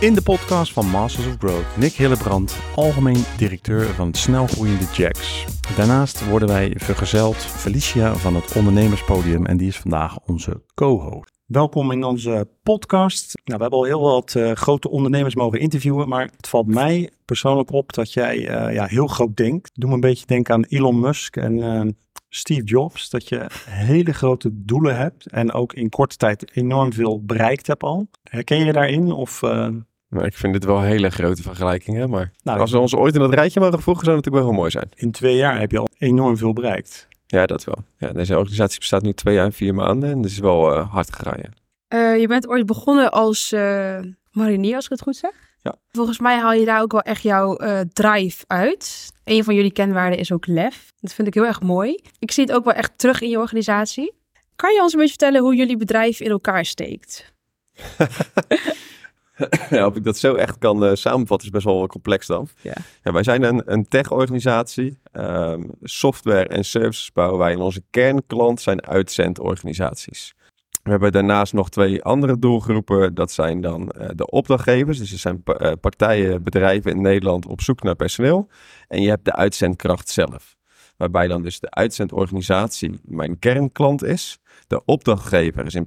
In de podcast van Masters of Growth, Nick Hillebrand, algemeen directeur van het snelgroeiende Jacks. Daarnaast worden wij vergezeld Felicia van het Ondernemerspodium en die is vandaag onze co-host. Welkom in onze podcast. Nou, we hebben al heel wat uh, grote ondernemers mogen interviewen, maar het valt mij persoonlijk op dat jij uh, ja, heel groot denkt. Doe me een beetje denken aan Elon Musk en uh, Steve Jobs, dat je hele grote doelen hebt en ook in korte tijd enorm veel bereikt hebt al. Herken je daarin of... Nou, ik vind dit wel hele grote vergelijkingen, maar nou, als we ons ooit in dat rijtje mogen voegen, zou het natuurlijk wel heel mooi zijn. In twee jaar heb je al enorm veel bereikt. Ja, dat wel. Ja, deze organisatie bestaat nu twee jaar en vier maanden en dat is wel uh, hard gegaan. Uh, je bent ooit begonnen als uh, marinier, als ik het goed zeg. Ja. Volgens mij haal je daar ook wel echt jouw drive uit. Een van jullie kenwaarden is ook lef. Dat vind ik heel erg mooi. Ik zie het ook wel echt terug in je organisatie. Kan je ons een beetje vertellen hoe jullie bedrijf in elkaar steekt? ja, of ik dat zo echt kan uh, samenvatten is best wel complex dan. Ja. ja wij zijn een, een tech-organisatie. Um, software en services bouwen wij. En onze kernklant zijn uitzendorganisaties. We hebben daarnaast nog twee andere doelgroepen. Dat zijn dan uh, de opdrachtgevers. Dus er zijn uh, partijen, bedrijven in Nederland op zoek naar personeel. En je hebt de uitzendkracht zelf. Waarbij dan dus de uitzendorganisatie mijn kernklant is. De opdrachtgever is in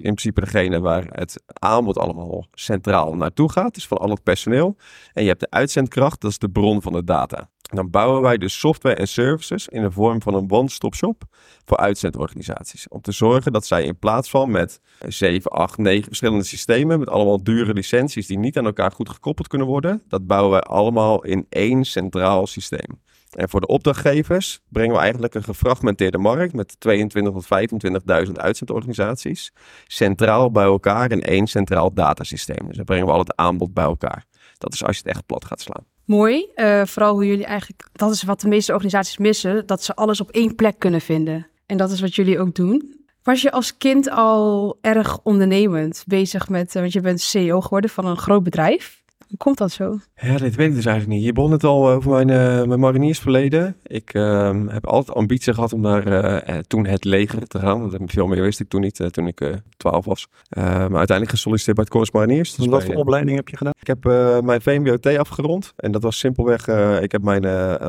principe degene waar het aanbod allemaal centraal naartoe gaat. Dus van al het personeel. En je hebt de uitzendkracht, dat is de bron van de data. dan bouwen wij dus software en services in de vorm van een one-stop shop voor uitzendorganisaties. Om te zorgen dat zij in plaats van met 7, 8, 9 verschillende systemen, met allemaal dure licenties die niet aan elkaar goed gekoppeld kunnen worden, dat bouwen wij allemaal in één centraal systeem. En voor de opdrachtgevers brengen we eigenlijk een gefragmenteerde markt met 22 tot 25.000 uitzendorganisaties centraal bij elkaar in één centraal datasysteem. Dus dan brengen we al het aanbod bij elkaar. Dat is als je het echt plat gaat slaan. Mooi. Uh, vooral hoe jullie eigenlijk, dat is wat de meeste organisaties missen, dat ze alles op één plek kunnen vinden. En dat is wat jullie ook doen. Was je als kind al erg ondernemend bezig met, uh, want je bent CEO geworden van een groot bedrijf. Hoe komt dat zo? Ja, dit weet ik dus eigenlijk niet. Je begon het al over mijn, uh, mijn mariniersverleden. Ik uh, heb altijd ambitie gehad om naar uh, toen het leger te gaan. Want veel meer wist ik toen niet, toen ik 12 was. maar uiteindelijk gesolliciteerd bij het Corps Mariniers. Dus wat voor opleiding heb je gedaan? Ik heb mijn VMBOT afgerond. En dat was simpelweg, ik heb mijn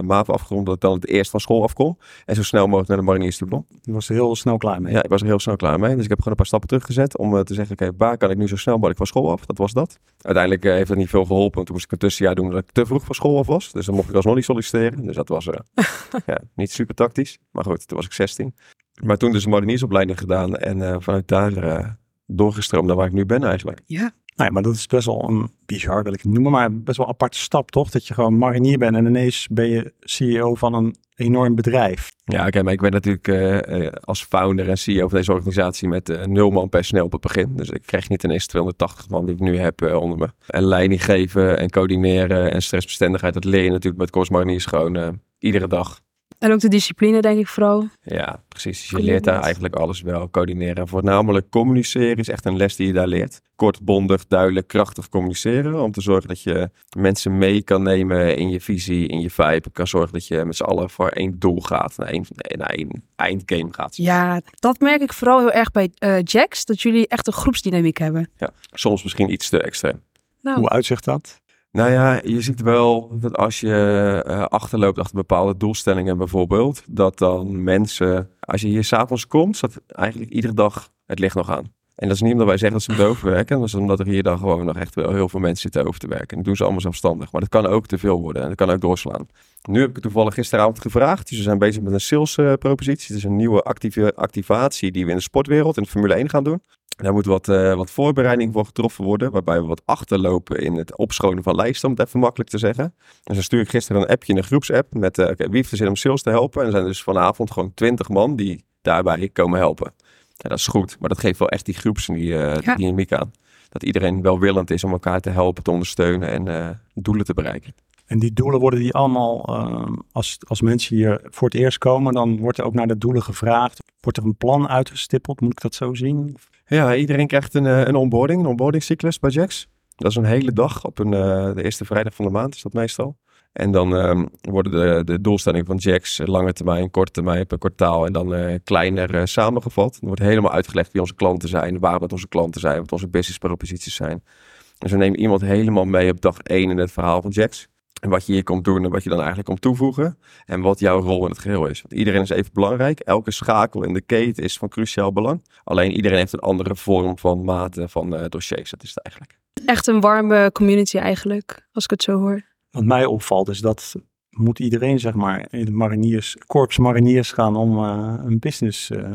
MAV afgerond dat ik dan het eerst van school afkom. En zo snel mogelijk naar de mariniers toe Je was er heel snel klaar mee? Ja, ik was er heel snel klaar mee. Dus ik heb gewoon een paar stappen teruggezet om te zeggen, oké, waar kan ik nu zo snel mogelijk van school af? Dat was dat. Uiteindelijk heeft dat niet veel geholpen. Toen moest ik een tussenjaar doen dat ik te vroeg van school af was. Dus dan mocht ik alsnog niet solliciteren. Dus dat was uh, ja, niet super tactisch. Maar goed, toen was ik 16. Maar toen dus een mariniersopleiding gedaan. En uh, vanuit daar uh, doorgestroomd naar waar ik nu ben eigenlijk. Ja. Nou ja, maar dat is best wel een bizar, wil ik het noemen, maar best wel een aparte stap, toch? Dat je gewoon marinier bent en ineens ben je CEO van een enorm bedrijf. Ja, oké, maar ik ben natuurlijk uh, als founder en CEO van deze organisatie met uh, nul man personeel op het begin. Dus ik krijg niet ineens 280 man die ik nu heb onder me. En leiding geven en coördineren en stressbestendigheid, dat leer je natuurlijk met Kors Mariniers gewoon iedere dag. En ook de discipline, denk ik vooral. Ja, precies. Dus je leert daar eigenlijk alles wel. Coördineren. Voornamelijk communiceren is echt een les die je daar leert. Kort, bondig, duidelijk, krachtig communiceren. Om te zorgen dat je mensen mee kan nemen in je visie, in je vibe. Kan zorgen dat je met z'n allen voor één doel gaat. Naar één, naar één eindgame gaat. Ja, dat merk ik vooral heel erg bij uh, Jax. Dat jullie echt een groepsdynamiek hebben. Ja, soms misschien iets te extreem. Nou. Hoe uitzicht dat? Nou ja, je ziet wel dat als je uh, achterloopt achter bepaalde doelstellingen bijvoorbeeld, dat dan mensen, als je hier s'avonds komt, staat eigenlijk iedere dag het licht nog aan. En dat is niet omdat wij zeggen dat ze moeten overwerken, dat is omdat er hier dan gewoon nog echt wel heel veel mensen zitten over te werken. En doen ze allemaal zelfstandig, maar dat kan ook te veel worden en dat kan ook doorslaan. Nu heb ik toevallig gisteravond gevraagd, dus we zijn bezig met een sales propositie. Het is een nieuwe activatie die we in de sportwereld, in de Formule 1 gaan doen. Daar moet wat, uh, wat voorbereiding voor getroffen worden, waarbij we wat achterlopen in het opschonen van lijsten, om het even makkelijk te zeggen. En zo stuur ik gisteren een appje in een groepsapp met uh, okay, wie heeft er zin om sales te helpen. En er zijn dus vanavond gewoon twintig man die daarbij komen helpen. Ja, dat is goed, maar dat geeft wel echt die groepsdynamiek uh, ja. aan. Dat iedereen welwillend is om elkaar te helpen, te ondersteunen en doelen te bereiken. En die doelen worden die allemaal, uh, als, als mensen hier voor het eerst komen, dan wordt er ook naar de doelen gevraagd. Wordt er een plan uitgestippeld? Moet ik dat zo zien? Ja, iedereen krijgt een, een onboarding, een onboardingcyclus bij Jax. Dat is een hele dag op een, uh, de eerste vrijdag van de maand, is dat meestal. En dan um, worden de, de doelstellingen van Jax lange termijn, korte termijn per kwartaal en dan uh, kleiner samengevat. Er wordt helemaal uitgelegd wie onze klanten zijn, waar met onze klanten zijn, wat onze business proposities zijn. Dus we nemen iemand helemaal mee op dag één in het verhaal van Jax. En wat je hier komt doen en wat je dan eigenlijk komt toevoegen. En wat jouw rol in het geheel is. Want iedereen is even belangrijk. Elke schakel in de keten is van cruciaal belang. Alleen iedereen heeft een andere vorm van mate van eh, dossiers. Dat is het eigenlijk. Echt een warme community eigenlijk, als ik het zo hoor. Wat mij opvalt is dat moet iedereen zeg maar in het mariniers, korps mariniers gaan om uh, een business uh,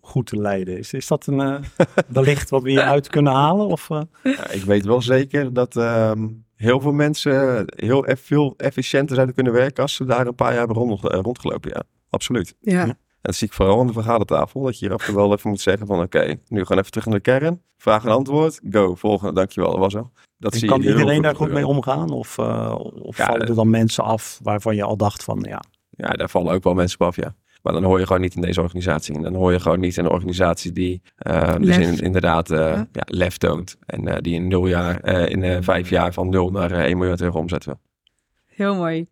goed te leiden. Is, is dat een uh, wellicht wat we hieruit kunnen halen? Of, ja, ik weet wel zeker dat ehm, heel veel mensen heel eff veel efficiënter zouden kunnen werken als ze daar een paar jaar hebben rond, rondgelopen. Ja, absoluut. Ja. En dat zie ik vooral aan de vergadertafel. Dat je hier af en toe wel even moet zeggen van oké, nu gaan even terug naar de kern. Vraag en antwoord. Go, volgende. Dankjewel, dat was al. Dat zie kan je iedereen daar goed mee omgaan? Of, uh, of Ja, vallen er dan mensen af waarvan je al dacht van ja, Ja, daar vallen ook wel mensen op af, ja. Maar dan hoor je gewoon niet in deze organisatie. En dan hoor je gewoon niet in een organisatie die eh, dus in, inderdaad eh, Ja. ja. lef toont. En eh, die in nul jaar, in vijf jaar van nul naar eh 1 miljard euro omzet wil. Heel mooi.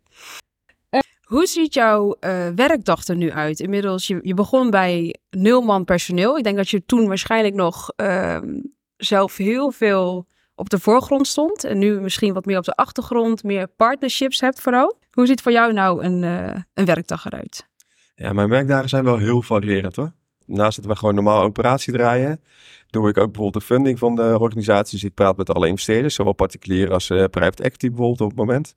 Hoe ziet jouw werkdag er nu uit? Inmiddels, je, je begon bij nul man personeel. Ik denk dat je toen waarschijnlijk nog ehm, zelf heel veel op de voorgrond stond. En nu misschien wat meer op de achtergrond, meer partnerships hebt vooral. Hoe ziet voor jou nou een, een werkdag eruit? Ja, mijn werkdagen zijn wel heel variërend hoor. Naast dat we gewoon normaal operatie draaien, doe ik ook bijvoorbeeld de funding van de organisatie. Dus ik praat met alle investeerders, zowel particulier als eh, private equity bijvoorbeeld op het moment.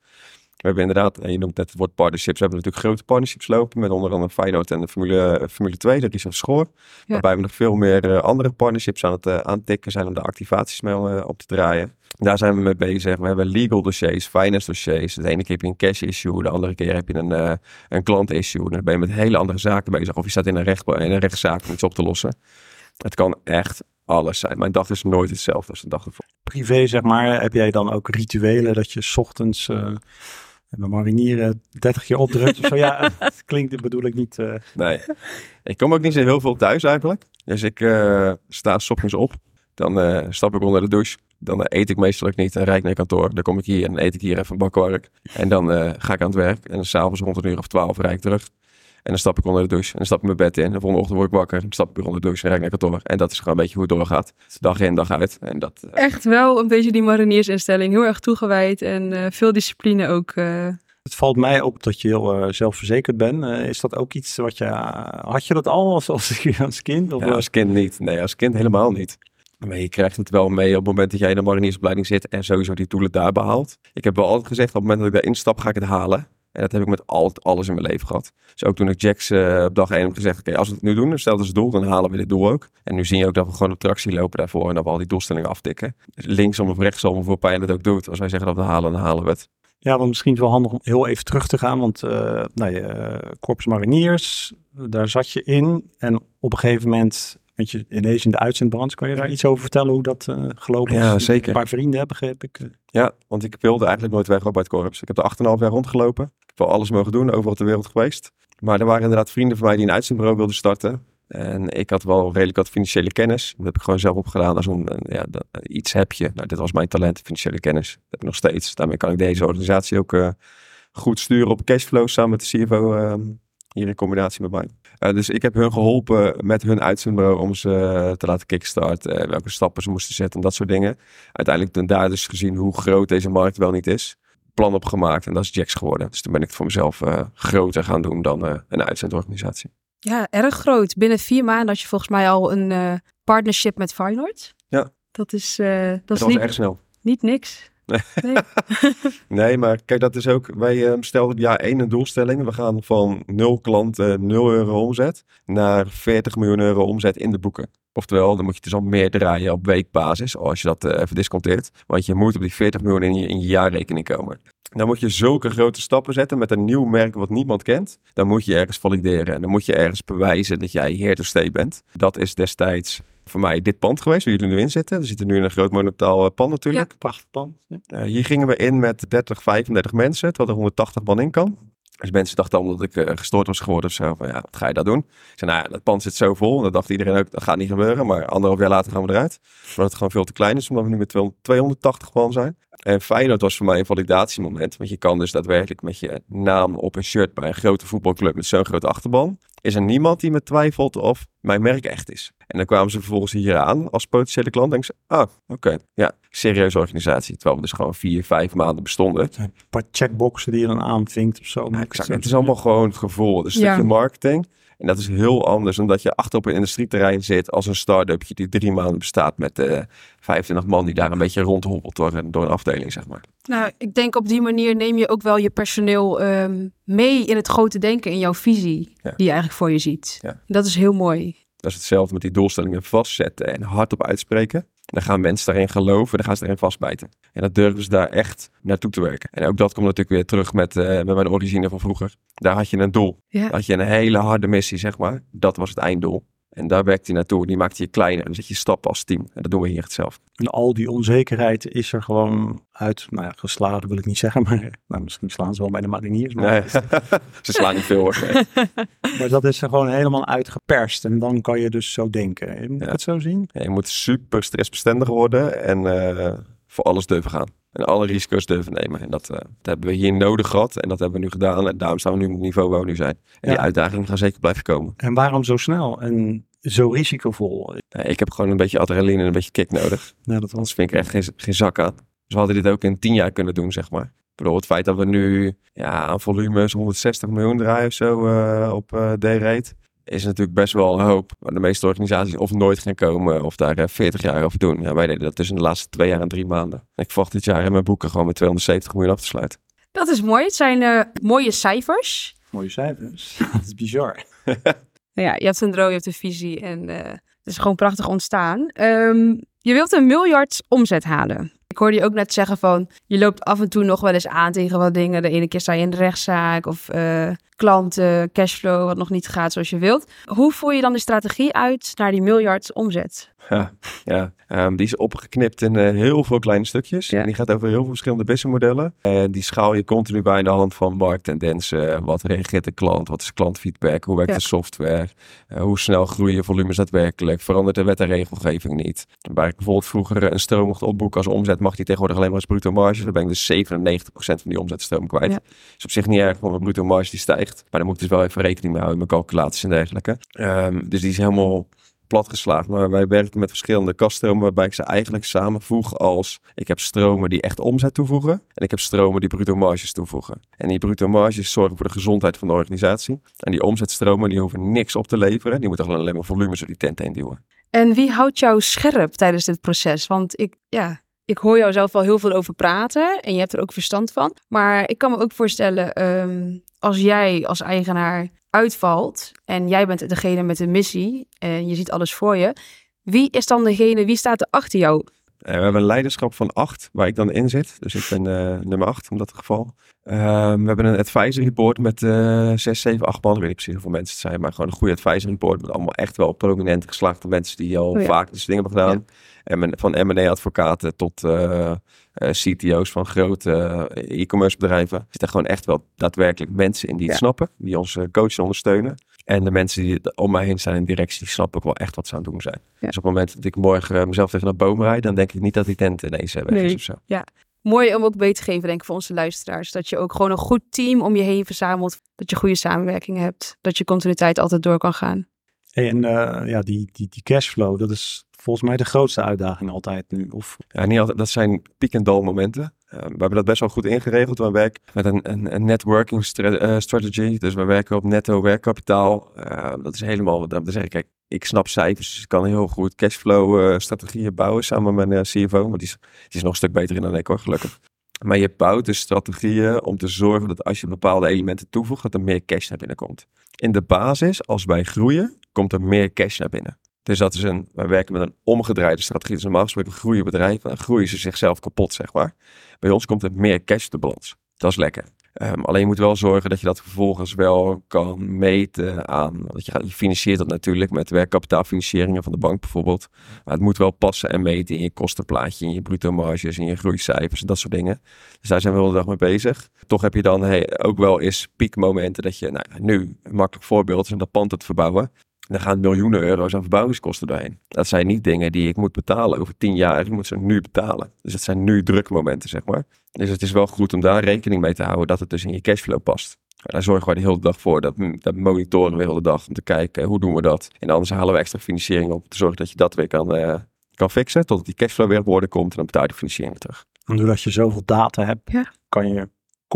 We hebben inderdaad, en je noemt net het woord partnerships, we hebben natuurlijk grote partnerships lopen met onder andere Feyenoord en de Formule, eh, Formule 2, de Richard Schoor. Waarbij we nog veel meer eh, andere partnerships aan het uh, aantikken zijn om de activaties mee eh, op te draaien. Daar zijn we mee bezig. We hebben legal dossiers, finance dossiers. De ene keer heb je een cash issue, de andere keer heb je een, eh, een klant issue. Dan ben je met hele andere zaken bezig. Of je staat in een, recht, in een rechtszaak om iets op te lossen. Het kan echt alles zijn. Mijn dag is nooit hetzelfde als de dag ervoor. privé zeg maar, heb jij dan ook rituelen dat je 's ochtends uh, bij marinieren 30 keer opdrukt of zo? Ja, het klinkt, dat bedoel ik niet. eh, Nee, ik kom ook niet zo heel veel thuis eigenlijk. Dus ik eh, sta 's ochtends op. Dan eh, stap ik onder de douche. Dan eet ik meestal ook niet en rijd naar kantoor. Dan kom ik hier en eet ik hier even een bakwerk. En dan eh, ga ik aan het werk. En dan s'avonds rond een uur of twaalf rijd ik terug. En dan stap ik onder de douche. En dan stap ik mijn bed in. En de volgende ochtend word ik wakker. Dan stap ik weer onder de douche en rijd ik naar kantoor. En dat is gewoon een beetje hoe het doorgaat. Dag in, dag uit. En dat, eh, Echt wel een beetje die mariniersinstelling. Heel erg toegewijd en eh, veel discipline ook. eh. Het valt mij op dat je heel eh, zelfverzekerd bent. Eh, is dat ook iets wat je... had je dat al als, als, als kind? Of, Ja, als kind niet. Nee, als kind helemaal niet. Maar je krijgt het wel mee op het moment dat jij in de mariniersopleiding zit en sowieso die doelen daar behaalt. Ik heb wel altijd gezegd, op het moment dat ik daarin stap, ga ik het halen. En dat heb ik met al, alles in mijn leven gehad. Dus ook toen ik Jax eh, op dag 1 heb gezegd, oké, als we het nu doen, stel dat het doel, dan halen we dit doel ook. En nu zie je ook dat we gewoon op tractie lopen daarvoor en dat we al die doelstellingen aftikken. Dus linksom of rechtsom, voor pijn het ook doet. Als wij zeggen dat we halen, dan halen we het. Ja, want misschien is het wel handig om heel even terug te gaan. Want uh, nou, je, uh, Mariniers, daar zat je in. En op een gegeven moment, weet je, ineens in de uitzendbranche. Kan je daar iets over vertellen hoe dat uh, gelopen is? Ja, zeker. Een paar vrienden hebben, begreep ik. Ja, want ik wilde eigenlijk nooit weg bij het korps. Ik heb er 8,5 jaar rondgelopen. Ik heb wel alles mogen doen, overal ter wereld geweest. Maar er waren inderdaad vrienden van mij die een uitzendbureau wilden starten. En ik had wel redelijk wat financiële kennis. Dat heb ik gewoon zelf opgedaan als een, ja, dat, iets heb je. Nou, dit was mijn talent, financiële kennis. Dat heb ik nog steeds. Daarmee kan ik deze organisatie ook uh, goed sturen op cashflow samen met de CFO uh, hier in combinatie met mij. Uh, dus ik heb hun geholpen met hun uitzendbureau om ze uh, te laten kickstarten. welke stappen ze moesten zetten en dat soort dingen. Uiteindelijk daar dus gezien hoe groot deze markt wel niet is. Plan opgemaakt en dat is Jax geworden. Dus toen ben ik het voor mezelf groter gaan doen dan een uitzendorganisatie. Ja, erg groot. Binnen vier maanden had je volgens mij al een partnership met Feyenoord. Ja. Dat is, dat dat is was niet, erg snel. niet niks. Nee. Nee. nee, maar kijk, dat is ook. Wij uh, stelden op jaar één een doelstelling. We gaan van nul klanten, 0 euro omzet naar 40 miljoen euro omzet in de boeken. Oftewel, dan moet je dus al meer draaien op weekbasis, als je dat uh, even disconteert. Want je moet op die 40 miljoen in je, in je jaarrekening komen. Dan moet je zulke grote stappen zetten met een nieuw merk wat niemand kent. Dan moet je ergens valideren en dan moet je ergens bewijzen dat jij heer to stay bent. Dat is destijds voor mij dit pand geweest, waar jullie nu in zitten. We zitten nu in een groot monumentaal pand natuurlijk. Ja, prachtig pand. Ja. Uh, hier gingen we in met 30, 35 mensen, terwijl er 180 man in kan. Dus mensen dachten allemaal dat ik uh, gestoord was geworden of zo. Van, ja, wat ga je daar doen? Ik zei, nou ja, dat pand zit zo vol. En dat dacht iedereen ook, dat gaat niet gebeuren. Maar anderhalf jaar later gaan we eruit. Omdat het gewoon veel te klein is, omdat we nu met 280 man zijn. En Feyenoord was voor mij een validatiemoment. Want je kan dus daadwerkelijk met je naam op een shirt bij een grote voetbalclub met zo'n grote achterban. Is er niemand die me twijfelt of mijn merk echt is. En dan kwamen ze vervolgens hier aan als potentiële klant. En denken ze, ah, oké, ja, serieuze organisatie. Terwijl we dus gewoon vier, vijf maanden bestonden. Een paar checkboxen die je dan aanvinkt of zo. Ja, exact. Het is allemaal gewoon het gevoel. Is een Ja. stukje marketing. En dat is heel anders dan dat je achter op een industrieterrein zit als een start-upje die drie maanden bestaat met eh 25 man die daar een beetje rondhobbelt door, een- door een afdeling, zeg maar. Nou, ik denk op die manier neem je ook wel je personeel ehm, mee in het grote denken, in jouw visie, Ja. die je eigenlijk voor je ziet. Ja. Dat is heel mooi. Dat is hetzelfde met die doelstellingen vastzetten en hardop uitspreken. Dan gaan mensen daarin geloven, dan gaan ze erin vastbijten. En dan durven ze daar echt naartoe te werken. En ook dat komt natuurlijk weer terug met, eh, met mijn origine van vroeger. Daar had je een doel. Ja. Daar had je een hele harde missie, zeg maar. Dat was het einddoel. En daar werkte je naartoe. Die maakte je kleiner. En dan zet je stappen als team. En dat doen we hier hetzelfde. En al die onzekerheid is er gewoon uit, nou ja, geslagen wil ik niet zeggen, maar nou, misschien slaan ze wel bij de mariniers. Maar, Nee, ze slaan niet veel hoor. Nee. maar dat is er gewoon helemaal uitgeperst. En dan kan je dus zo denken. Moet ik het zo zien? Ja, Je moet super stressbestendig worden en eh, voor alles durven gaan. En alle risico's durven nemen. En dat, eh, dat hebben we hier nodig gehad. En dat hebben we nu gedaan. En daarom staan we nu op het niveau waar we nu zijn. En die uitdagingen gaan zeker blijven komen. En waarom zo snel en zo risicovol? Eh, ik heb gewoon een beetje adrenaline en een beetje kick nodig. Nou, dat was Anders vind ik echt geen, geen zak aan. Dus we hadden dit ook in tien jaar kunnen doen, zeg maar. Ik bedoel, het feit dat we nu ja, aan volumes 160 miljoen draaien of zo eh, op D-rate... is natuurlijk best wel een hoop. Maar de meeste organisaties of nooit gaan komen of daar eh, 40 jaar over doen. Ja, wij deden dat tussen de laatste twee jaar en drie maanden. En ik verwacht dit jaar in mijn boeken gewoon met 270 miljoen af te sluiten. Dat is mooi. Het zijn eh, mooie cijfers. mooie cijfers. dat is bizar. Nou ja, je hebt een droom, je hebt een visie en eh, het is gewoon prachtig ontstaan. Ehm, je wilt een miljard omzet halen. Ik hoorde je ook net zeggen van, je loopt af en toe nog wel eens aan tegen wat dingen. De ene keer sta je in de rechtszaak of eh, klanten, cashflow, wat nog niet gaat zoals je wilt. Hoe voer je dan de strategie uit naar die miljard omzet? Ja, ja. Ehm, die is opgeknipt in eh, heel veel kleine stukjes. Ja. En die gaat over heel veel verschillende businessmodellen. En die schaal je continu bij aan de hand van markttendensen. Wat reageert de klant? Wat is klantfeedback? Hoe werkt Ja. de software? Eh, hoe snel groeien volumes daadwerkelijk? Verandert de wet en regelgeving niet? Waar ik bijvoorbeeld vroeger eh, een stroom mocht opboeken als omzet, mag die tegenwoordig alleen maar als bruto marge. Dan ben ik dus 97% van die omzetstroom kwijt. Ja. Is op zich niet erg, want mijn bruto marge die stijgt. Maar daar moet ik dus wel even rekening mee houden in mijn calculaties en dergelijke. Ehm, dus die is helemaal platgeslagen. Maar wij werken met verschillende kaststromen waarbij ik ze eigenlijk samenvoeg als ik heb stromen die echt omzet toevoegen en ik heb stromen die bruto marges toevoegen. En die bruto marges zorgen voor de gezondheid van de organisatie. En die omzetstromen die hoeven niks op te leveren. Die moeten alleen maar volumes door die tent heen duwen. En wie houdt jou scherp tijdens dit proces? Want ik, ja, ik hoor jou zelf wel heel veel over praten en je hebt er ook verstand van. Maar ik kan me ook voorstellen, ehm, als jij als eigenaar uitvalt en jij bent degene met de missie en je ziet alles voor je, wie is dan degene, wie staat er achter jou? Eh, we hebben een leiderschap van acht, waar ik dan in zit. Dus ik ben eh, nummer acht in dat geval. Ehm, we hebben een advisory board met eh zes, zeven, acht man. Ik weet niet precies hoeveel mensen het zijn, maar gewoon een goede advisory board. Met allemaal echt wel prominente geslaagde mensen die al Oh ja. vaak dus dingen hebben gedaan. En van M&A-advocaten tot CTO's van grote e-commerce bedrijven. Er zitten gewoon echt wel daadwerkelijk mensen in die het Ja. snappen. Die ons coachen en ondersteunen. En de mensen die om mij heen zijn in directie, die snappen ook wel echt wat ze aan het doen zijn. Ja. Dus op het moment dat ik morgen eh, mezelf tegen een boom rijd, dan denk ik niet dat die tent ineens eh, weg is Nee. of zo. Mooi om ook mee te geven, denk ik, voor onze luisteraars. Dat je ook gewoon een goed team om je heen verzamelt. Dat je goede samenwerking hebt. Dat je continuïteit altijd door kan gaan. Hey, en eh, ja, die, die, die cashflow, dat is volgens mij de grootste uitdaging altijd nu. Of Ja, niet altijd, dat zijn piek- en dal momenten. Eh, we hebben dat best wel goed ingeregeld. We werken met een, een, een networking eh, strategy. Dus we werken op netto werkkapitaal. Eh, dat is helemaal, dat zeg ik, kijk, ik snap cijfers. Dus ik kan heel goed cashflow eh, strategieën bouwen samen met mijn CFO. Maar die is, die is nog een stuk beter in dan ik hoor, gelukkig. Maar je bouwt dus strategieën om te zorgen dat als je bepaalde elementen toevoegt, dat er meer cash naar binnen komt. In de basis, als wij groeien, komt er meer cash naar binnen. Dus dat is een, wij werken met een omgedraaide strategie. Dus normaal gesproken groeien bedrijven, dan groeien ze zichzelf kapot, zeg maar. Bij ons komt er meer cash de balans. Dat is lekker. Ehm, alleen je moet wel zorgen dat je dat vervolgens wel kan meten aan. Want je, financiert dat natuurlijk met werkkapitaalfinancieringen van de bank bijvoorbeeld. Maar het moet wel passen en meten in je kostenplaatje, in je bruto marges, in je groeicijfers en dat soort dingen. Dus daar zijn we wel de dag mee bezig. Toch heb je dan hey, ook wel eens piekmomenten dat je, nou nu, een makkelijk voorbeeld is om dat pand te verbouwen. Dan gaan miljoenen euro's aan verbouwingskosten doorheen. Dat zijn niet dingen die ik moet betalen over tien jaar. Ik moet ze nu betalen. Dus het zijn nu drukmomenten, zeg maar. Dus het is wel goed om daar rekening mee te houden dat het dus in je cashflow past. En daar zorgen wij de hele dag voor. Dat, dat monitoren we de hele dag om te kijken hoe doen we dat. En anders halen we extra financiering op om te zorgen dat je dat weer kan, uh, kan fixen. Totdat die cashflow weer op orde komt en dan betaal je de financiering weer terug. En doordat je zoveel data hebt, Ja. kan je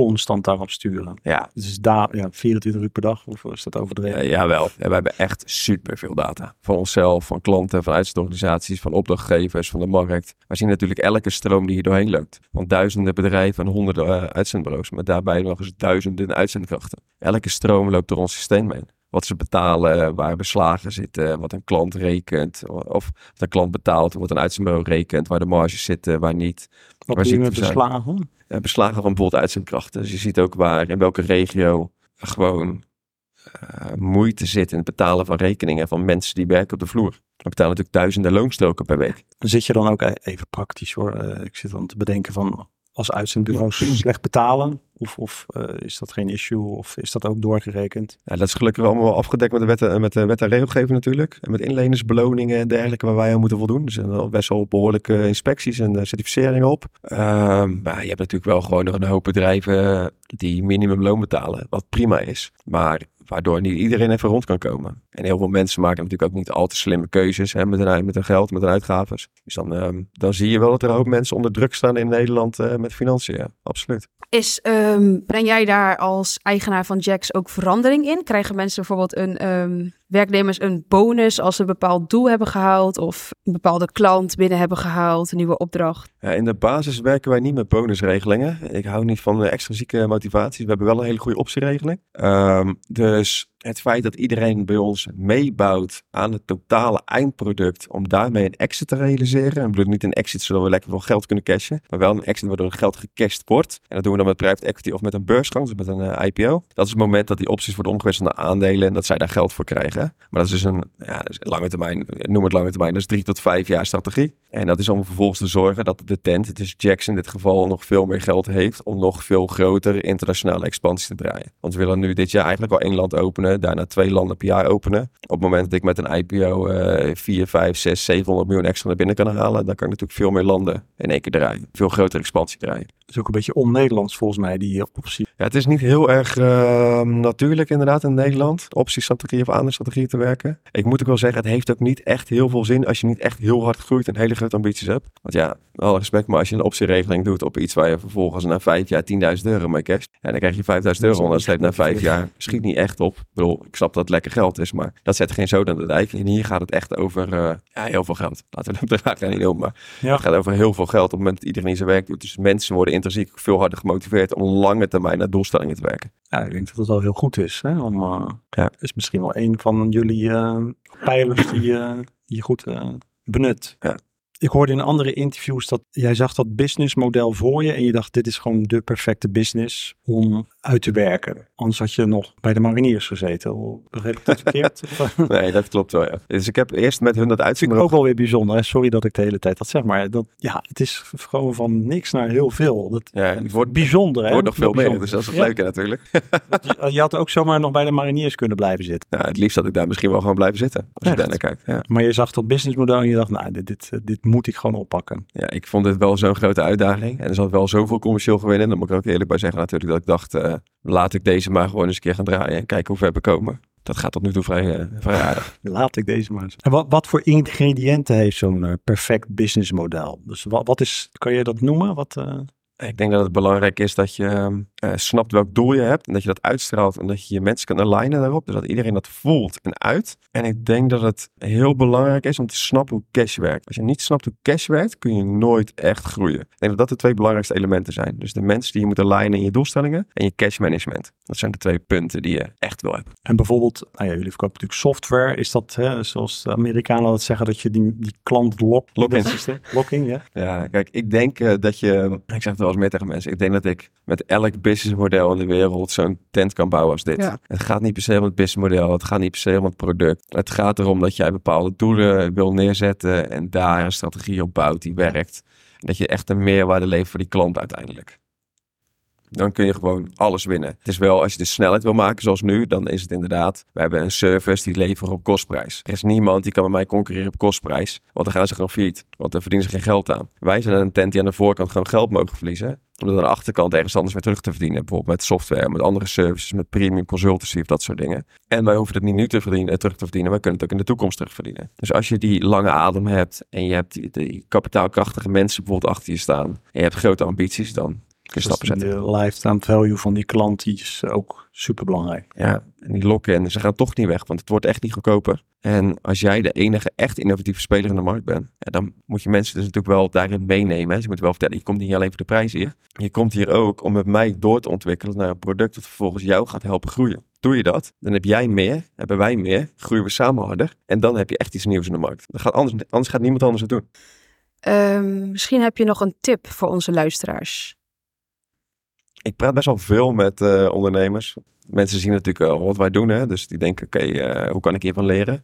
constant daarop sturen. Ja, Dus daar ja, 24 uur per dag, of is dat overdreven? Uh, jawel, ja, we hebben echt super veel data. Van onszelf, van klanten, van uitzendorganisaties, van opdrachtgevers, van de markt. We zien natuurlijk elke stroom die hier doorheen loopt. Want duizenden bedrijven en honderden uh, uitzendbureaus, maar daarbij nog eens duizenden uitzendkrachten. Elke stroom loopt door ons systeem heen. Wat ze betalen, waar beslagen zitten, wat een klant rekent. Of wat een klant betaalt, wat een uitzendbureau rekent, waar de marges zitten, waar niet. Wat waar je met beslagen? Ja, beslagen van bijvoorbeeld uitzendkrachten. Dus je ziet ook waar, in welke regio gewoon uh, moeite zit in het betalen van rekeningen van mensen die werken op de vloer. We betalen natuurlijk duizenden loonstroken per week. Zit je dan ook e- even praktisch hoor. Uh, ik zit dan te bedenken van als uitzendbureaus slecht betalen. Of, of uh, is dat geen issue? Of is dat ook doorgerekend? Ja, dat is gelukkig allemaal wel afgedekt met de wet, en- met de wet en regelgeving natuurlijk. En met inlenersbeloningen en dergelijke waar wij aan moeten voldoen. Er zijn wel best wel behoorlijke inspecties en certificeringen op. Um, maar je hebt natuurlijk wel gewoon nog een hoop bedrijven die minimumloon betalen. Wat prima is. Maar waardoor niet iedereen even rond kan komen. En heel veel mensen maken natuurlijk ook niet al te slimme keuzes hè, met, hun, met hun geld, met hun uitgaves. Dus dan, um, dan zie je wel dat er hoop mensen onder druk staan in Nederland uh, met financiën. Absoluut. Is, um, breng jij daar als eigenaar van Jacks ook verandering in? Krijgen mensen bijvoorbeeld een um, werknemers een bonus als ze een bepaald doel hebben gehaald of een bepaalde klant binnen hebben gehaald, een nieuwe opdracht? Ja, in de basis werken wij niet met bonusregelingen. Ik hou niet van extrazieke motivaties. We hebben wel een hele goede optieregeling. Um, dus het feit dat iedereen bij ons meebouwt aan het totale eindproduct om daarmee een exit te realiseren. En bedoel niet een exit zodat we lekker veel geld kunnen cashen, maar wel een exit waardoor geld gecashed wordt. En dat doen we dan met private equity of met een beursgang, dus met een uh, IPO. Dat is het moment dat die opties worden omgewisseld naar aandelen en dat zij daar geld voor krijgen. Maar dat is dus een ja, lange termijn, noem het lange termijn, dat is drie tot vijf jaar strategie. En dat is om vervolgens te zorgen dat de tent, dus Jackson in dit geval, nog veel meer geld heeft om nog veel grotere internationale expansie te draaien. Want we willen nu dit jaar eigenlijk al één land openen, daarna twee landen per jaar openen. Op het moment dat ik met een IPO uh, 4, 5, 6, 700 miljoen extra naar binnen kan halen, dan kan ik natuurlijk veel meer landen in één keer draaien. Veel grotere expansie draaien. Is ook een beetje on-Nederlands volgens mij, die optie. Ja, het is niet heel erg uh, natuurlijk inderdaad in Nederland, optiestrategie of andere strategieën te werken. Ik moet ook wel zeggen, het heeft ook niet echt heel veel zin als je niet echt heel hard groeit en hele grote ambities hebt. Want ja, alle respect, maar als je een optieregeling doet op iets waar je vervolgens na vijf jaar 10.000 euro mee casht, ja, dan krijg je 5000 euro en steekt na vijf jaar schiet niet echt op. Ik bedoel, ik snap dat het lekker geld is, maar dat zet geen zoden aan de dijk. En hier gaat het echt over uh, ja, heel veel geld. Laten we het bedrag niet doen, maar ja. het gaat over heel veel geld op het moment dat iedereen zijn werk doet. Dus mensen worden intrinsiek veel harder gemotiveerd om lange termijn naar doelstellingen te werken. Ja, ik denk dat het wel heel goed is. Hè? Om, uh, ja. is misschien wel een van jullie uh, pijlers die je goed benut. Ja. Ik hoorde in andere interviews dat jij zag dat businessmodel voor je en je dacht dit is gewoon de perfecte business om uit te werken. Anders had je nog bij de mariniers gezeten. Begreep ik dat verkeerd? nee, dat klopt wel, ja. Dus ik heb eerst met hun dat uitzien. ook wel weer bijzonder. Hè? Sorry dat ik de hele tijd dat zeg, maar dat, ja, het is gewoon van niks naar heel veel. Dat ja, het wordt bijzonder. Het wordt nog veel meer, dus dat is het ja. leuke natuurlijk. je, je had ook zomaar nog bij de mariniers kunnen blijven zitten. Ja, het liefst had ik daar misschien wel gewoon blijven zitten. Als Echt? je daar naar kijkt. Ja. Maar je zag dat businessmodel en je dacht, nou, dit, dit, dit moet ik gewoon oppakken. Ja, ik vond dit wel zo'n grote uitdaging. En er zat wel zoveel commercieel gewin in. Daar moet ik ook eerlijk bij zeggen natuurlijk dat ik dacht, uh, laat ik deze maar gewoon eens een keer gaan draaien en kijken hoe ver we komen. Dat gaat tot nu toe vrij, uh, vrij aardig. Laat ik deze maar eens. En wat, wat voor ingrediënten heeft zo'n uh, perfect businessmodel? Dus wat, wat is, kan je dat noemen? Wat. Ik denk dat het belangrijk is dat je uh, snapt welk doel je hebt en dat je dat uitstraalt en dat je je mensen kan alignen daarop, dus dat iedereen dat voelt en uit. En ik denk dat het heel belangrijk is om te snappen hoe cash werkt. Als je niet snapt hoe cash werkt, kun je nooit echt groeien. Ik denk dat dat de twee belangrijkste elementen zijn. Dus de mensen die je moet alignen in je doelstellingen en je cash management. Dat zijn de twee punten die je echt wil hebben. En bijvoorbeeld, nou ja, jullie verkopen natuurlijk software. Is dat, hè, zoals de Amerikanen dat zeggen, dat je die, die klant lock, lock-in systeem. Locking, ja. Ja, kijk, ik denk uh, dat je, ik zeg het wel eens meer tegen mensen, ik denk dat ik met elk businessmodel in de wereld zo'n tent kan bouwen als dit. Ja. Het gaat niet per se om het businessmodel, het gaat niet per se om het product. Het gaat erom dat jij bepaalde doelen wil neerzetten en daar een strategie op bouwt die werkt. En dat je echt een meerwaarde levert voor die klant uiteindelijk. dan kun je gewoon alles winnen. Het is wel, als je de snelheid wil maken zoals nu, dan is het inderdaad, we hebben een service die leveren op kostprijs. Er is niemand die kan met mij concurreren op kostprijs, want dan gaan ze gewoon failliet, want dan verdienen ze geen geld aan. Wij zijn een tent die aan de voorkant gewoon geld mogen verliezen, om aan de achterkant ergens anders weer terug te verdienen. Bijvoorbeeld met software, met andere services, met premium consultancy of dat soort dingen. En wij hoeven het niet nu te verdienen, terug te verdienen, wij kunnen het ook in de toekomst terugverdienen. Dus als je die lange adem hebt en je hebt die, die kapitaalkrachtige mensen bijvoorbeeld achter je staan en je hebt grote ambities, dan kun je Dus stappen zetten. de lifetime value van die klant die is ook super belangrijk. Ja, en die lokken en ze gaan toch niet weg, want het wordt echt niet goedkoper. En als jij de enige echt innovatieve speler in de markt bent, ja, dan moet je mensen dus natuurlijk wel daarin meenemen. hè. Dus je moet wel vertellen, je komt niet alleen voor de prijs hier. Je komt hier ook om met mij door te ontwikkelen naar een product dat vervolgens jou gaat helpen groeien. Doe je dat, dan heb jij meer, hebben wij meer, groeien we samen harder. En dan heb je echt iets nieuws in de markt. Dat gaat anders, anders gaat niemand anders het doen. Ehm, misschien heb je nog een tip voor onze luisteraars. Ik praat best wel veel met eh, ondernemers. Mensen zien natuurlijk wat wij doen, hè? dus die denken, oké, eh, hoe kan ik hiervan leren?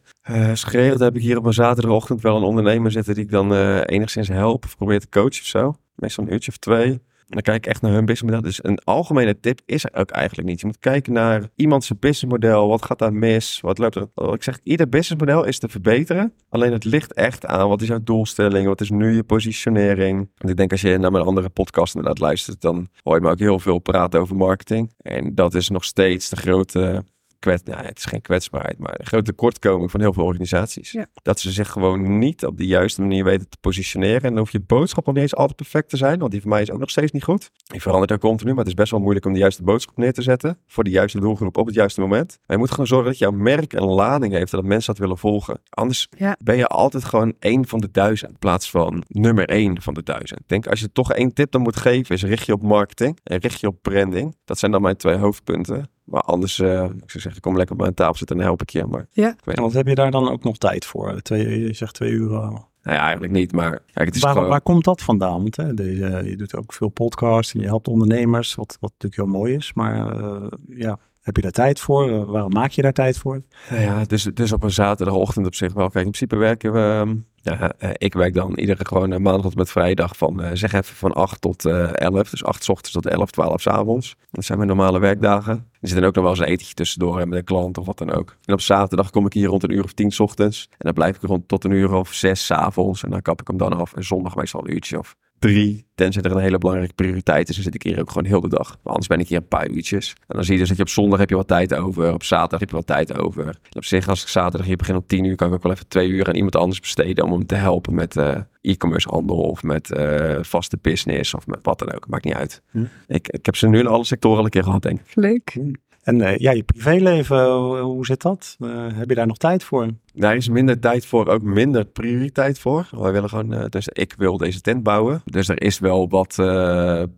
Geregeld heb ik hier op een zaterdagochtend wel een ondernemer zitten die ik dan eh, enigszins help of probeer te coachen of zo. Meestal een uurtje of twee. Dan kijk ik echt naar hun businessmodel. Dus een algemene tip is er ook eigenlijk niet. Je moet kijken naar iemand zijn businessmodel. Wat gaat daar mis? Wat loopt er? Ik zeg, ieder businessmodel is te verbeteren. Alleen het ligt echt aan wat is jouw doelstelling? Wat is nu je positionering? Want ik denk als je naar mijn andere podcast inderdaad luistert, dan hoor je me ook heel veel praten over marketing. En dat is nog steeds de grote kwets, nou, het is geen kwetsbaarheid, maar een grote tekortkoming van heel veel organisaties. Ja. Dat ze zich gewoon niet op de juiste manier weten te positioneren. En dan hoeft je boodschap nog niet eens altijd perfect te zijn, want die van mij is ook nog steeds niet goed. Die verandert ook continu, maar het is best wel moeilijk om de juiste boodschap neer te zetten voor de juiste doelgroep op het juiste moment. Maar je moet gewoon zorgen dat jouw merk een lading heeft en dat mensen dat willen volgen. Anders Ja. ben je altijd gewoon één van de duizend in plaats van nummer één van de duizend. Ik denk als je toch één tip dan moet geven, is richt je op marketing en richt je op branding. Dat zijn dan mijn twee hoofdpunten. Maar anders, eh, ik zou zeggen, kom lekker op mijn tafel zitten en help ik je. Maar Ja. En wat heb je daar dan ook nog tijd voor? Twee, je zegt twee uur. eh. Nou ja, eigenlijk niet, maar kijk, het is Waar, gewoon... waar komt dat vandaan? Want hè, deze, je doet ook veel podcasts en je helpt ondernemers, wat, wat natuurlijk heel mooi is. Maar eh, ja, heb je daar tijd voor? Eh, waarom maak je daar tijd voor? Nou ja, dus, dus op een zaterdagochtend op zich wel. Kijk, in principe werken we... ehm, ja, eh, ik werk dan iedere gewoon eh, maandag tot met vrijdag van zeg even van 8 tot eh 11. Dus 8 's ochtends tot 11, 12 's avonds. Dat zijn mijn normale werkdagen. Er zit ook nog wel eens een etentje tussendoor met een klant of wat dan ook. En op zaterdag kom ik hier rond een uur of 10 's ochtends. En dan blijf ik rond tot een uur of 6 's avonds. En dan kap ik hem dan af. En zondag meestal een uurtje of drie. Tenzij er een hele belangrijke prioriteit is, dan zit ik hier ook gewoon heel de dag. Maar anders ben ik hier een paar uurtjes. En dan zie je dus dat je op zondag heb je wat tijd over. Op zaterdag heb je wat tijd over. En op zich, als ik zaterdag hier begin om tien uur, kan ik ook wel even twee uur aan iemand anders besteden om hem te helpen met eh, e-commerce handel of met eh, vaste business of met wat dan ook. Maakt niet uit. Hm. Ik, ik heb ze nu in alle sectoren al een keer gehad, denk ik. Leuk. En eh, ja, je privéleven, hoe, zit dat? Eh, heb je daar nog tijd voor? Daar is minder tijd voor, ook minder prioriteit voor. Wij willen gewoon, eh, dus ik wil deze tent bouwen. Dus er is wel wat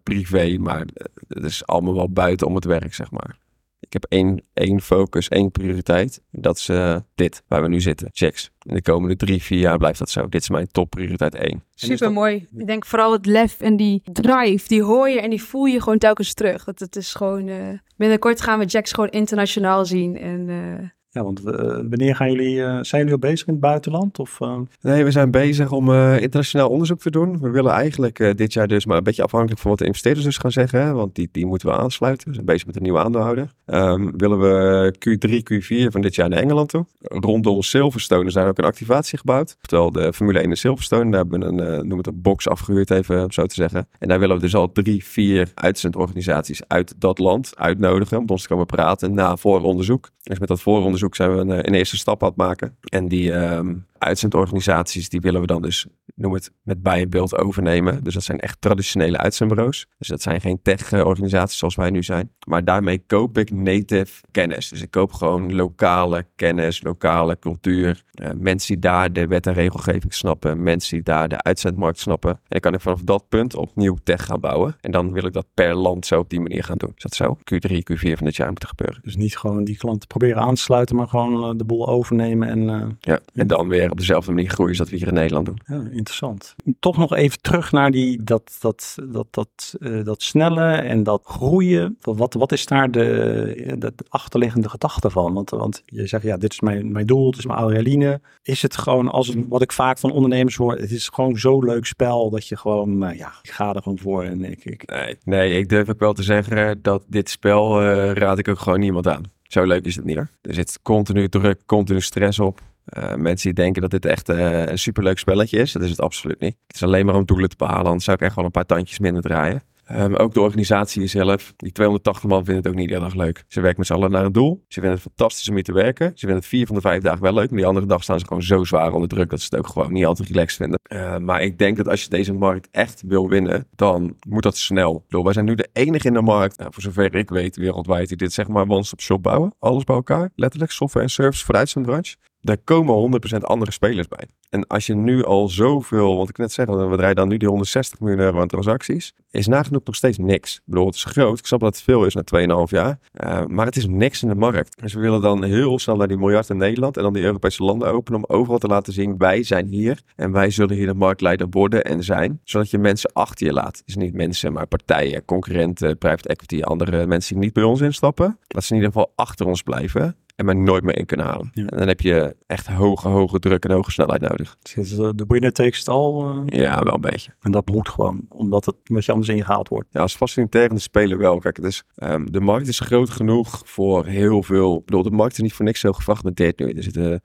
privé, maar het is allemaal wel buiten om het werk, zeg maar. Ik heb één, één focus, één prioriteit. Dat is eh, dit, waar we nu zitten. Checks. In de komende drie, vier jaar blijft dat zo. Dit is mijn topprioriteit één. Super mooi. Ik denk vooral het lef en die drive, die hoor je en die voel je gewoon telkens terug. Dat het is gewoon. eh, binnenkort gaan we Jacks gewoon internationaal zien. En eh, Want eh, wanneer gaan jullie, eh, zijn jullie al bezig in het buitenland? Of, eh, Nee, we zijn bezig om internationaal onderzoek te doen. We willen eigenlijk dit jaar dus, maar een beetje afhankelijk van wat de investeerders dus gaan zeggen. Want die, die moeten we aansluiten. We zijn bezig met een nieuwe aandeelhouder. Ehm, willen we Q3, Q4 van dit jaar naar Engeland toe. Rondom Silverstone daar ook een activatie gebouwd. Oftewel de Formule 1 in Silverstone. Daar hebben we een, noem het een box afgehuurd even, om zo te zeggen. En daar willen we dus al drie, vier uitzendorganisaties uit dat land uitnodigen. Om ons te komen praten na vooronderzoek. Dus met dat vooronderzoek zijn we een, eh, een eerste stap aan het maken. En die ehm, uitzendorganisaties, die willen we dan dus, noem het, met bij in beeld overnemen. Dus dat zijn echt traditionele uitzendbureaus. Dus dat zijn geen tech-organisaties zoals wij nu zijn. Maar daarmee koop ik native kennis. Dus ik koop gewoon lokale kennis, lokale cultuur. Eh, mensen die daar de wet en regelgeving snappen. Mensen die daar de uitzendmarkt snappen. En dan kan ik vanaf dat punt opnieuw tech gaan bouwen. En dan wil ik dat per land zo op die manier gaan doen. Is dat zo? Q3, Q4 van dit jaar moet er gebeuren. dus niet gewoon die klanten proberen aan te sluiten, maar gewoon eh, de boel overnemen. En, eh, Ja. En dan weer op dezelfde manier groeien als dat we hier in Nederland doen. ja, interessant. Toch nog even terug naar die, dat, dat, dat, dat, eh, dat snelle en dat groeien. Wat, wat is daar de, de achterliggende gedachte van? Want, want je zegt, ja, dit is mijn, mijn doel, het is mijn adrenaline. Is het gewoon, als wat ik vaak van ondernemers hoor, het is gewoon zo'n leuk spel dat je gewoon, nou ja, ik ga er gewoon voor. En ik, ik... Nee, nee, ik durf ook wel te zeggen dat dit spel eh, raad ik ook gewoon niemand aan. Zo leuk is het niet hoor. Er zit continu druk, continu stress op. Uh, mensen die denken dat dit echt uh, een superleuk spelletje is, dat is het absoluut niet. Het is alleen maar om doelen te behalen, anders zou ik echt wel een paar tandjes minder draaien. Um, ook de organisatie zelf, die 280 man vinden het ook niet heel erg leuk. Ze werken met z'n allen naar een doel. Ze vinden het fantastisch om hier te werken. Ze vinden het vier van de vijf dagen wel leuk. Maar die andere dag staan ze gewoon zo zwaar onder druk dat ze het ook gewoon niet altijd relaxed vinden. Uh, maar ik denk dat als je deze markt echt wil winnen, dan moet dat snel. Bedoel, wij zijn nu de enige in de markt, nou, voor zover ik weet, wereldwijd, die dit zeg maar one-stop shop bouwen. Alles bij elkaar. Letterlijk software en service vooruit zijn branche daar komen 100% andere spelers bij. En als je nu al zoveel, want ik net zei, we draaien dan nu die 160 miljoen euro aan transacties, is nagenoeg nog steeds niks. Ik het is groot. Ik snap dat het veel is na 2,5 jaar. Uh, maar het is niks in de markt. Dus we willen dan heel snel naar die miljard in Nederland en dan die Europese landen openen om overal te laten zien, wij zijn hier en wij zullen hier de marktleider worden en zijn. Zodat je mensen achter je laat. Dus niet mensen, maar partijen, concurrenten, private equity, andere mensen die niet bij ons instappen. Dat ze in ieder geval achter ons blijven en maar nooit meer in kunnen halen. Ja. En dan heb je echt hoge, hoge druk en hoge snelheid nodig. Dus de winner takes it? Uh... Ja, wel een beetje. En dat moet gewoon, omdat het met je anders ingehaald wordt. Ja, als faciliterende speler wel. Kijk, dus, um, de markt is groot genoeg voor heel veel. Ik bedoel, de markt is niet voor niks zo gefragmenteerd nu. Er zitten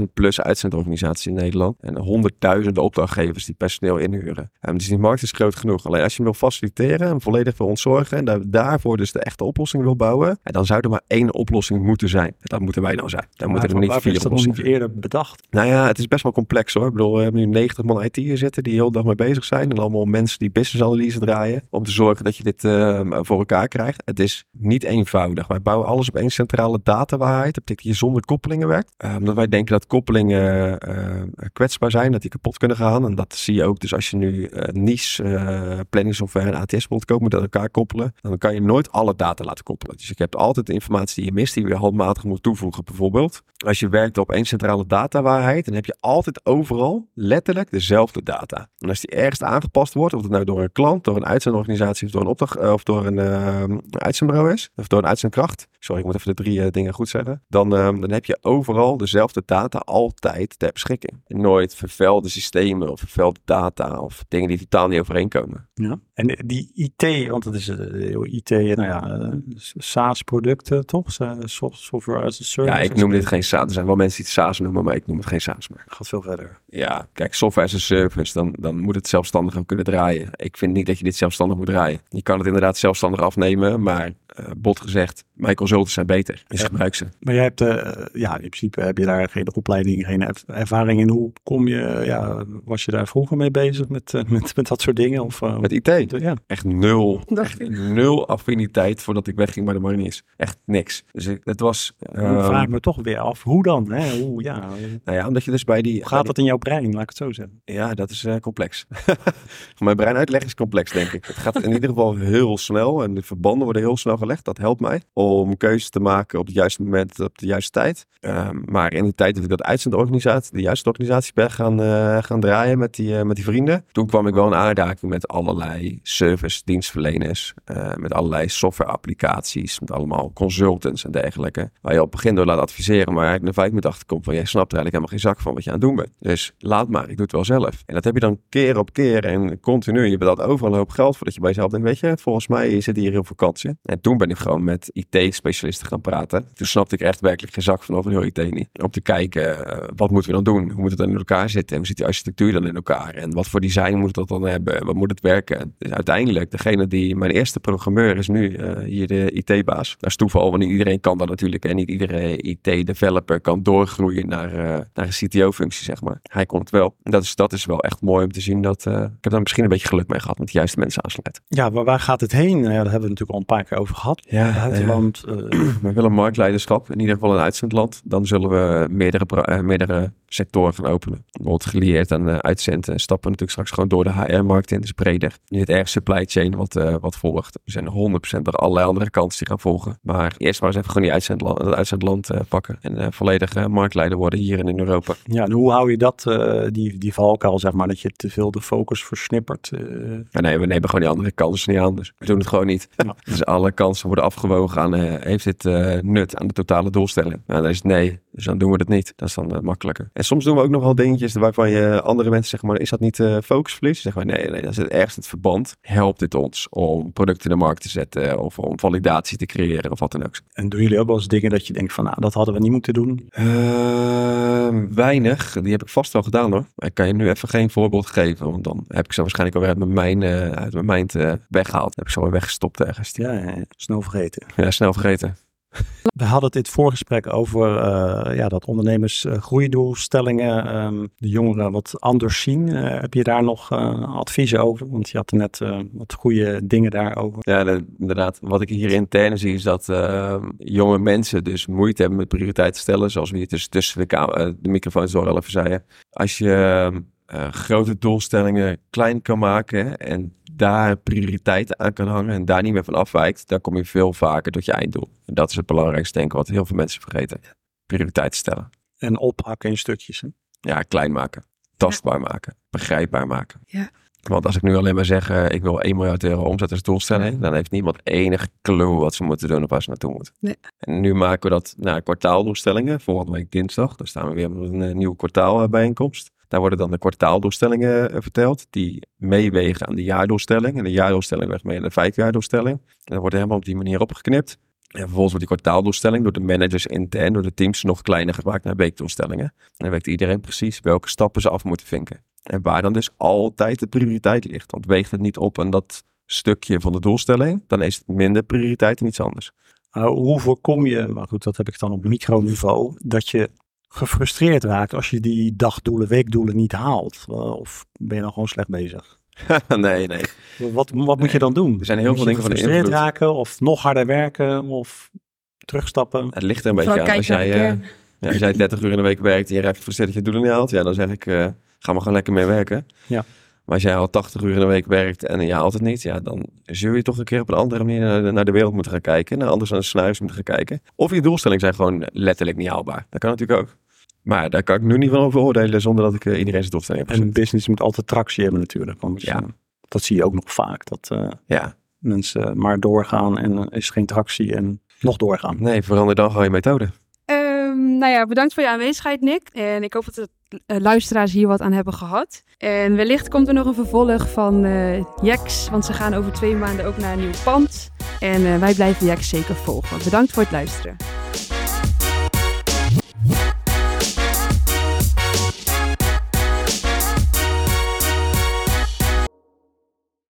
20.000 plus uitzendorganisaties in Nederland. En honderdduizenden opdrachtgevers die personeel inhuren. Um, dus die markt is groot genoeg. Alleen als je hem wil faciliteren en volledig wil ontzorgen. En daar, daarvoor dus de echte oplossing wil bouwen. dan zou er maar één oplossing moeten zijn. Dat moeten wij nou zijn. Daar moeten er niet vier oplossingen niet eerder bedacht? Nou ja, het is best wel complex hoor. Ik bedoel, we hebben nu 90 man IT'ers zitten die heel dag mee bezig zijn. En allemaal mensen die business analyse draaien. Om te zorgen dat je dit uh, voor elkaar krijgt. Het is niet eenvoudig. Wij bouwen alles op één centrale datawaarheid. Dat betekent dat je zonder koppelingen werkt. Uh, omdat wij denken dat koppelingen uh, kwetsbaar zijn. Dat die kapot kunnen gaan. En dat zie je ook. Dus als je nu niche planning software en ATS wilt komen met elkaar koppelen. Dan kan je nooit alle data laten koppelen. Dus ik heb altijd de informatie die je mist. Die je handmatig moet toevoegen bijvoorbeeld. Als je werkt op één centrale datawaarheid, dan heb je altijd overal letterlijk dezelfde data. En als die ergens aangepast wordt, of het nou door een klant, door een uitzendorganisatie of door een opdracht of door een uh, uitzendbureau is, of door een uitzendkracht. Sorry, ik moet even de drie uh, dingen goed zeggen. Dan, dan heb je overal dezelfde data altijd ter beschikking. En nooit vervuilde systemen of vervuilde data of dingen die totaal niet overeenkomen. Ja. En die IT, want dat is IT, nou ja, SaaS-producten toch? Software as a service. Ja, ik noem dit geen SaaS. Er zijn wel mensen die het SaaS noemen, maar ik noem het geen SaaS meer. Gaat veel verder. Ja, kijk, software as a service, dan, dan moet het zelfstandig gaan kunnen draaien. Ik vind niet dat je dit zelfstandig moet draaien. Je kan het inderdaad zelfstandig afnemen, maar uh, bot gezegd, mijn consultants zijn beter. Dus ja. gebruik ze. Maar jij hebt, uh, ja, in principe heb je daar geen opleiding, geen ervaring in. Hoe kom je, ja, was je daar vroeger mee bezig met, uh, met, met dat soort dingen? Of, met IT? Ja. Echt nul. Echt nul affiniteit voordat ik wegging bij de mariniers. Echt niks. Dus ik, het was... Ja, vraag ik me toch weer af, hoe dan? Hè? Hoe, ja. Nou ja, omdat je dus bij die... Hoe gaat dat in jouw brein, laat ik het zo zeggen? Ja, dat is complex. mijn brein uitleg is complex, denk ik. Het gaat in ieder geval heel snel en de verbanden worden heel snel Dat helpt mij om keuzes te maken op het juiste moment, op de juiste tijd. Um, maar in de tijd dat ik dat uitzendorganisatie, de juiste organisatie ben gaan, uh, gaan draaien met die, uh, met die vrienden. Toen kwam ik wel in aanraking met allerlei service dienstverleners. Uh, met allerlei software applicaties. Met allemaal consultants en dergelijke. Waar je op het begin door laat adviseren. Maar eigenlijk na vijf minuten achterkomt van jij snapt er eigenlijk helemaal geen zak van wat je aan het doen bent. Dus laat maar, ik doe het wel zelf. En dat heb je dan keer op keer en continu. Je betaalt overal een hoop geld voordat je bij jezelf denkt, weet je, volgens mij zit hier heel veel kansen. En toen ben ik gewoon met IT-specialisten gaan praten. Toen snapte ik echt werkelijk geen zak van over heel IT niet. Om te kijken, uh, wat moeten we dan doen? Hoe moet het dan in elkaar zitten? Hoe zit die architectuur dan in elkaar? En wat voor design moet dat dan hebben? Wat moet het werken? Dus uiteindelijk, degene die, mijn eerste programmeur is nu uh, hier de IT-baas. Dat is toeval, want niet iedereen kan dat natuurlijk. En niet iedere IT-developer kan doorgroeien naar, uh, naar een CTO-functie, zeg maar. Hij kon het wel. En dat is, dat is wel echt mooi om te zien dat, ik heb daar misschien een beetje geluk mee gehad met de juiste mensen aansluiten. Ja, waar gaat het heen? Nou ja, daar hebben we natuurlijk al een paar keer over gehad gehad. Ja, Buitenland. eh, we willen marktleiderschap, in ieder geval in uitzendland. Dan zullen we meerdere, eh, meerdere sectoren gaan openen. Bijvoorbeeld gelieerd aan uh, uitzenden. Stappen natuurlijk straks gewoon door de HR-markt in, dus breder. Niet erg supply chain wat, eh, wat volgt. Er zijn 100% er allerlei andere kansen die gaan volgen. Maar eerst maar eens even gewoon die uitzendland, het uitzendland eh, pakken. En eh, volledig eh, marktleider worden hier en in Europa. ja, en hoe hou je dat, eh, die, die valkuil, zeg maar, dat je te veel de focus versnippert? eh, nee, we nemen gewoon die andere kansen niet aan. Dus we doen het gewoon niet. Ja. Dus alle kansen worden afgewogen aan, eh, heeft dit eh, nut aan de totale doelstelling? Nou, dan is het nee. Dus dan doen we dat niet. Dat is dan eh, makkelijker. En soms doen we ook nog wel dingetjes waarvan je andere mensen zeggen, maar is dat niet focusverlies? Zeggen we nee, nee, dat is het ergste het verband. Helpt dit ons om producten in de markt te zetten of om validatie te creëren of wat dan ook. en doen jullie ook wel eens dingen dat je denkt van, nou, dat hadden we niet moeten doen? Ehm, weinig. Die heb ik vast wel gedaan hoor. Maar ik kan je nu even geen voorbeeld geven. Want dan heb ik ze waarschijnlijk alweer uit mijn uit mijn mind eh, weggehaald. heb ik ze alweer weggestopt ergens. Ja, ja, ja, snel vergeten. Ja, snel vergeten. We hadden het voorgesprek over eh, ja, dat ondernemers eh, groeidoelstellingen, ehm, de jongeren wat anders zien. Eh, heb je daar nog adviezen over? Want je had er net wat goede dingen daarover. Ja, de- inderdaad. Wat ik hier intern zie is dat eh, jonge mensen dus moeite hebben met prioriteiten stellen. Zoals we hier dus tussen de, ka- eh, de microfoons door al even zeiden. Als je eh, grote doelstellingen klein kan maken en daar prioriteiten aan kan hangen en daar niet meer van afwijkt, dan kom je veel vaker tot je einddoel. En dat is het belangrijkste, denk ik, wat heel veel mensen vergeten. Prioriteiten stellen. En ophakken in stukjes. Hè? Ja, klein maken. Tastbaar maken. Begrijpbaar maken. Ja. Want als ik nu alleen maar zeg, eh, ik wil 1 miljard euro omzet als doelstelling, dan heeft niemand enig clue wat ze moeten doen of waar ze naartoe moeten. Nee. En nu maken we dat naar kwartaaldoelstellingen. Volgende week dinsdag, dan staan we weer met een eh, nieuwe kwartaalbijeenkomst. Daar worden dan de kwartaaldoelstellingen eh, verteld, die meewegen aan de jaardoelstelling. En de jaardoelstelling weegt mee aan de vijfjaardoelstelling. En dat wordt helemaal op die manier opgeknipt. En vervolgens wordt die kwartaaldoelstelling door de managers intern, door de teams, nog kleiner gemaakt naar weekdoelstellingen. En dan weet iedereen precies welke stappen ze af moeten vinken. En waar dan dus altijd de prioriteit ligt. Want weegt het niet op aan dat stukje van de doelstelling, dan is het minder prioriteit en iets anders. Nou, hoe voorkom je, maar goed, dat heb ik dan op microniveau, dat je gefrustreerd raakt als je die dagdoelen, weekdoelen niet haalt? Uh, Of ben je dan gewoon slecht bezig? nee, nee. Wat, wat moet je dan doen? Er zijn heel Moet veel dingen van de gefrustreerd invloed. raken of nog harder werken of terugstappen? Het ligt er een beetje aan. Als jij, eh, ja, als jij 30 uur in de week werkt en je raakt gefrustreerd dat je doelen niet haalt, ja, dan zeg ik, eh, ga maar gewoon lekker mee werken. Ja. Maar als jij al 80 uur in de week werkt en je haalt het niet, ja, dan zul je toch een keer op een andere manier naar de, naar de wereld moeten gaan kijken. Naar anders aan de snuis moeten gaan kijken. Of je doelstellingen zijn gewoon letterlijk niet haalbaar. Dat kan natuurlijk ook. Maar daar kan ik nu niet van over oordelen zonder dat ik eh, iedereen zijn doelstelling heb En een business moet altijd tractie hebben natuurlijk. Anders, Ja. eh, dat zie je ook nog vaak. Dat eh, Ja, mensen maar doorgaan en er is geen tractie en nog doorgaan. nee, verander dan gewoon je methode. Nou ja, bedankt voor je aanwezigheid, Nick. En ik hoop dat de eh, luisteraars hier wat aan hebben gehad. En wellicht komt er nog een vervolg van Jex, want ze gaan over twee maanden ook naar een nieuw pand. En eh, wij blijven Jex zeker volgen. Bedankt voor het luisteren.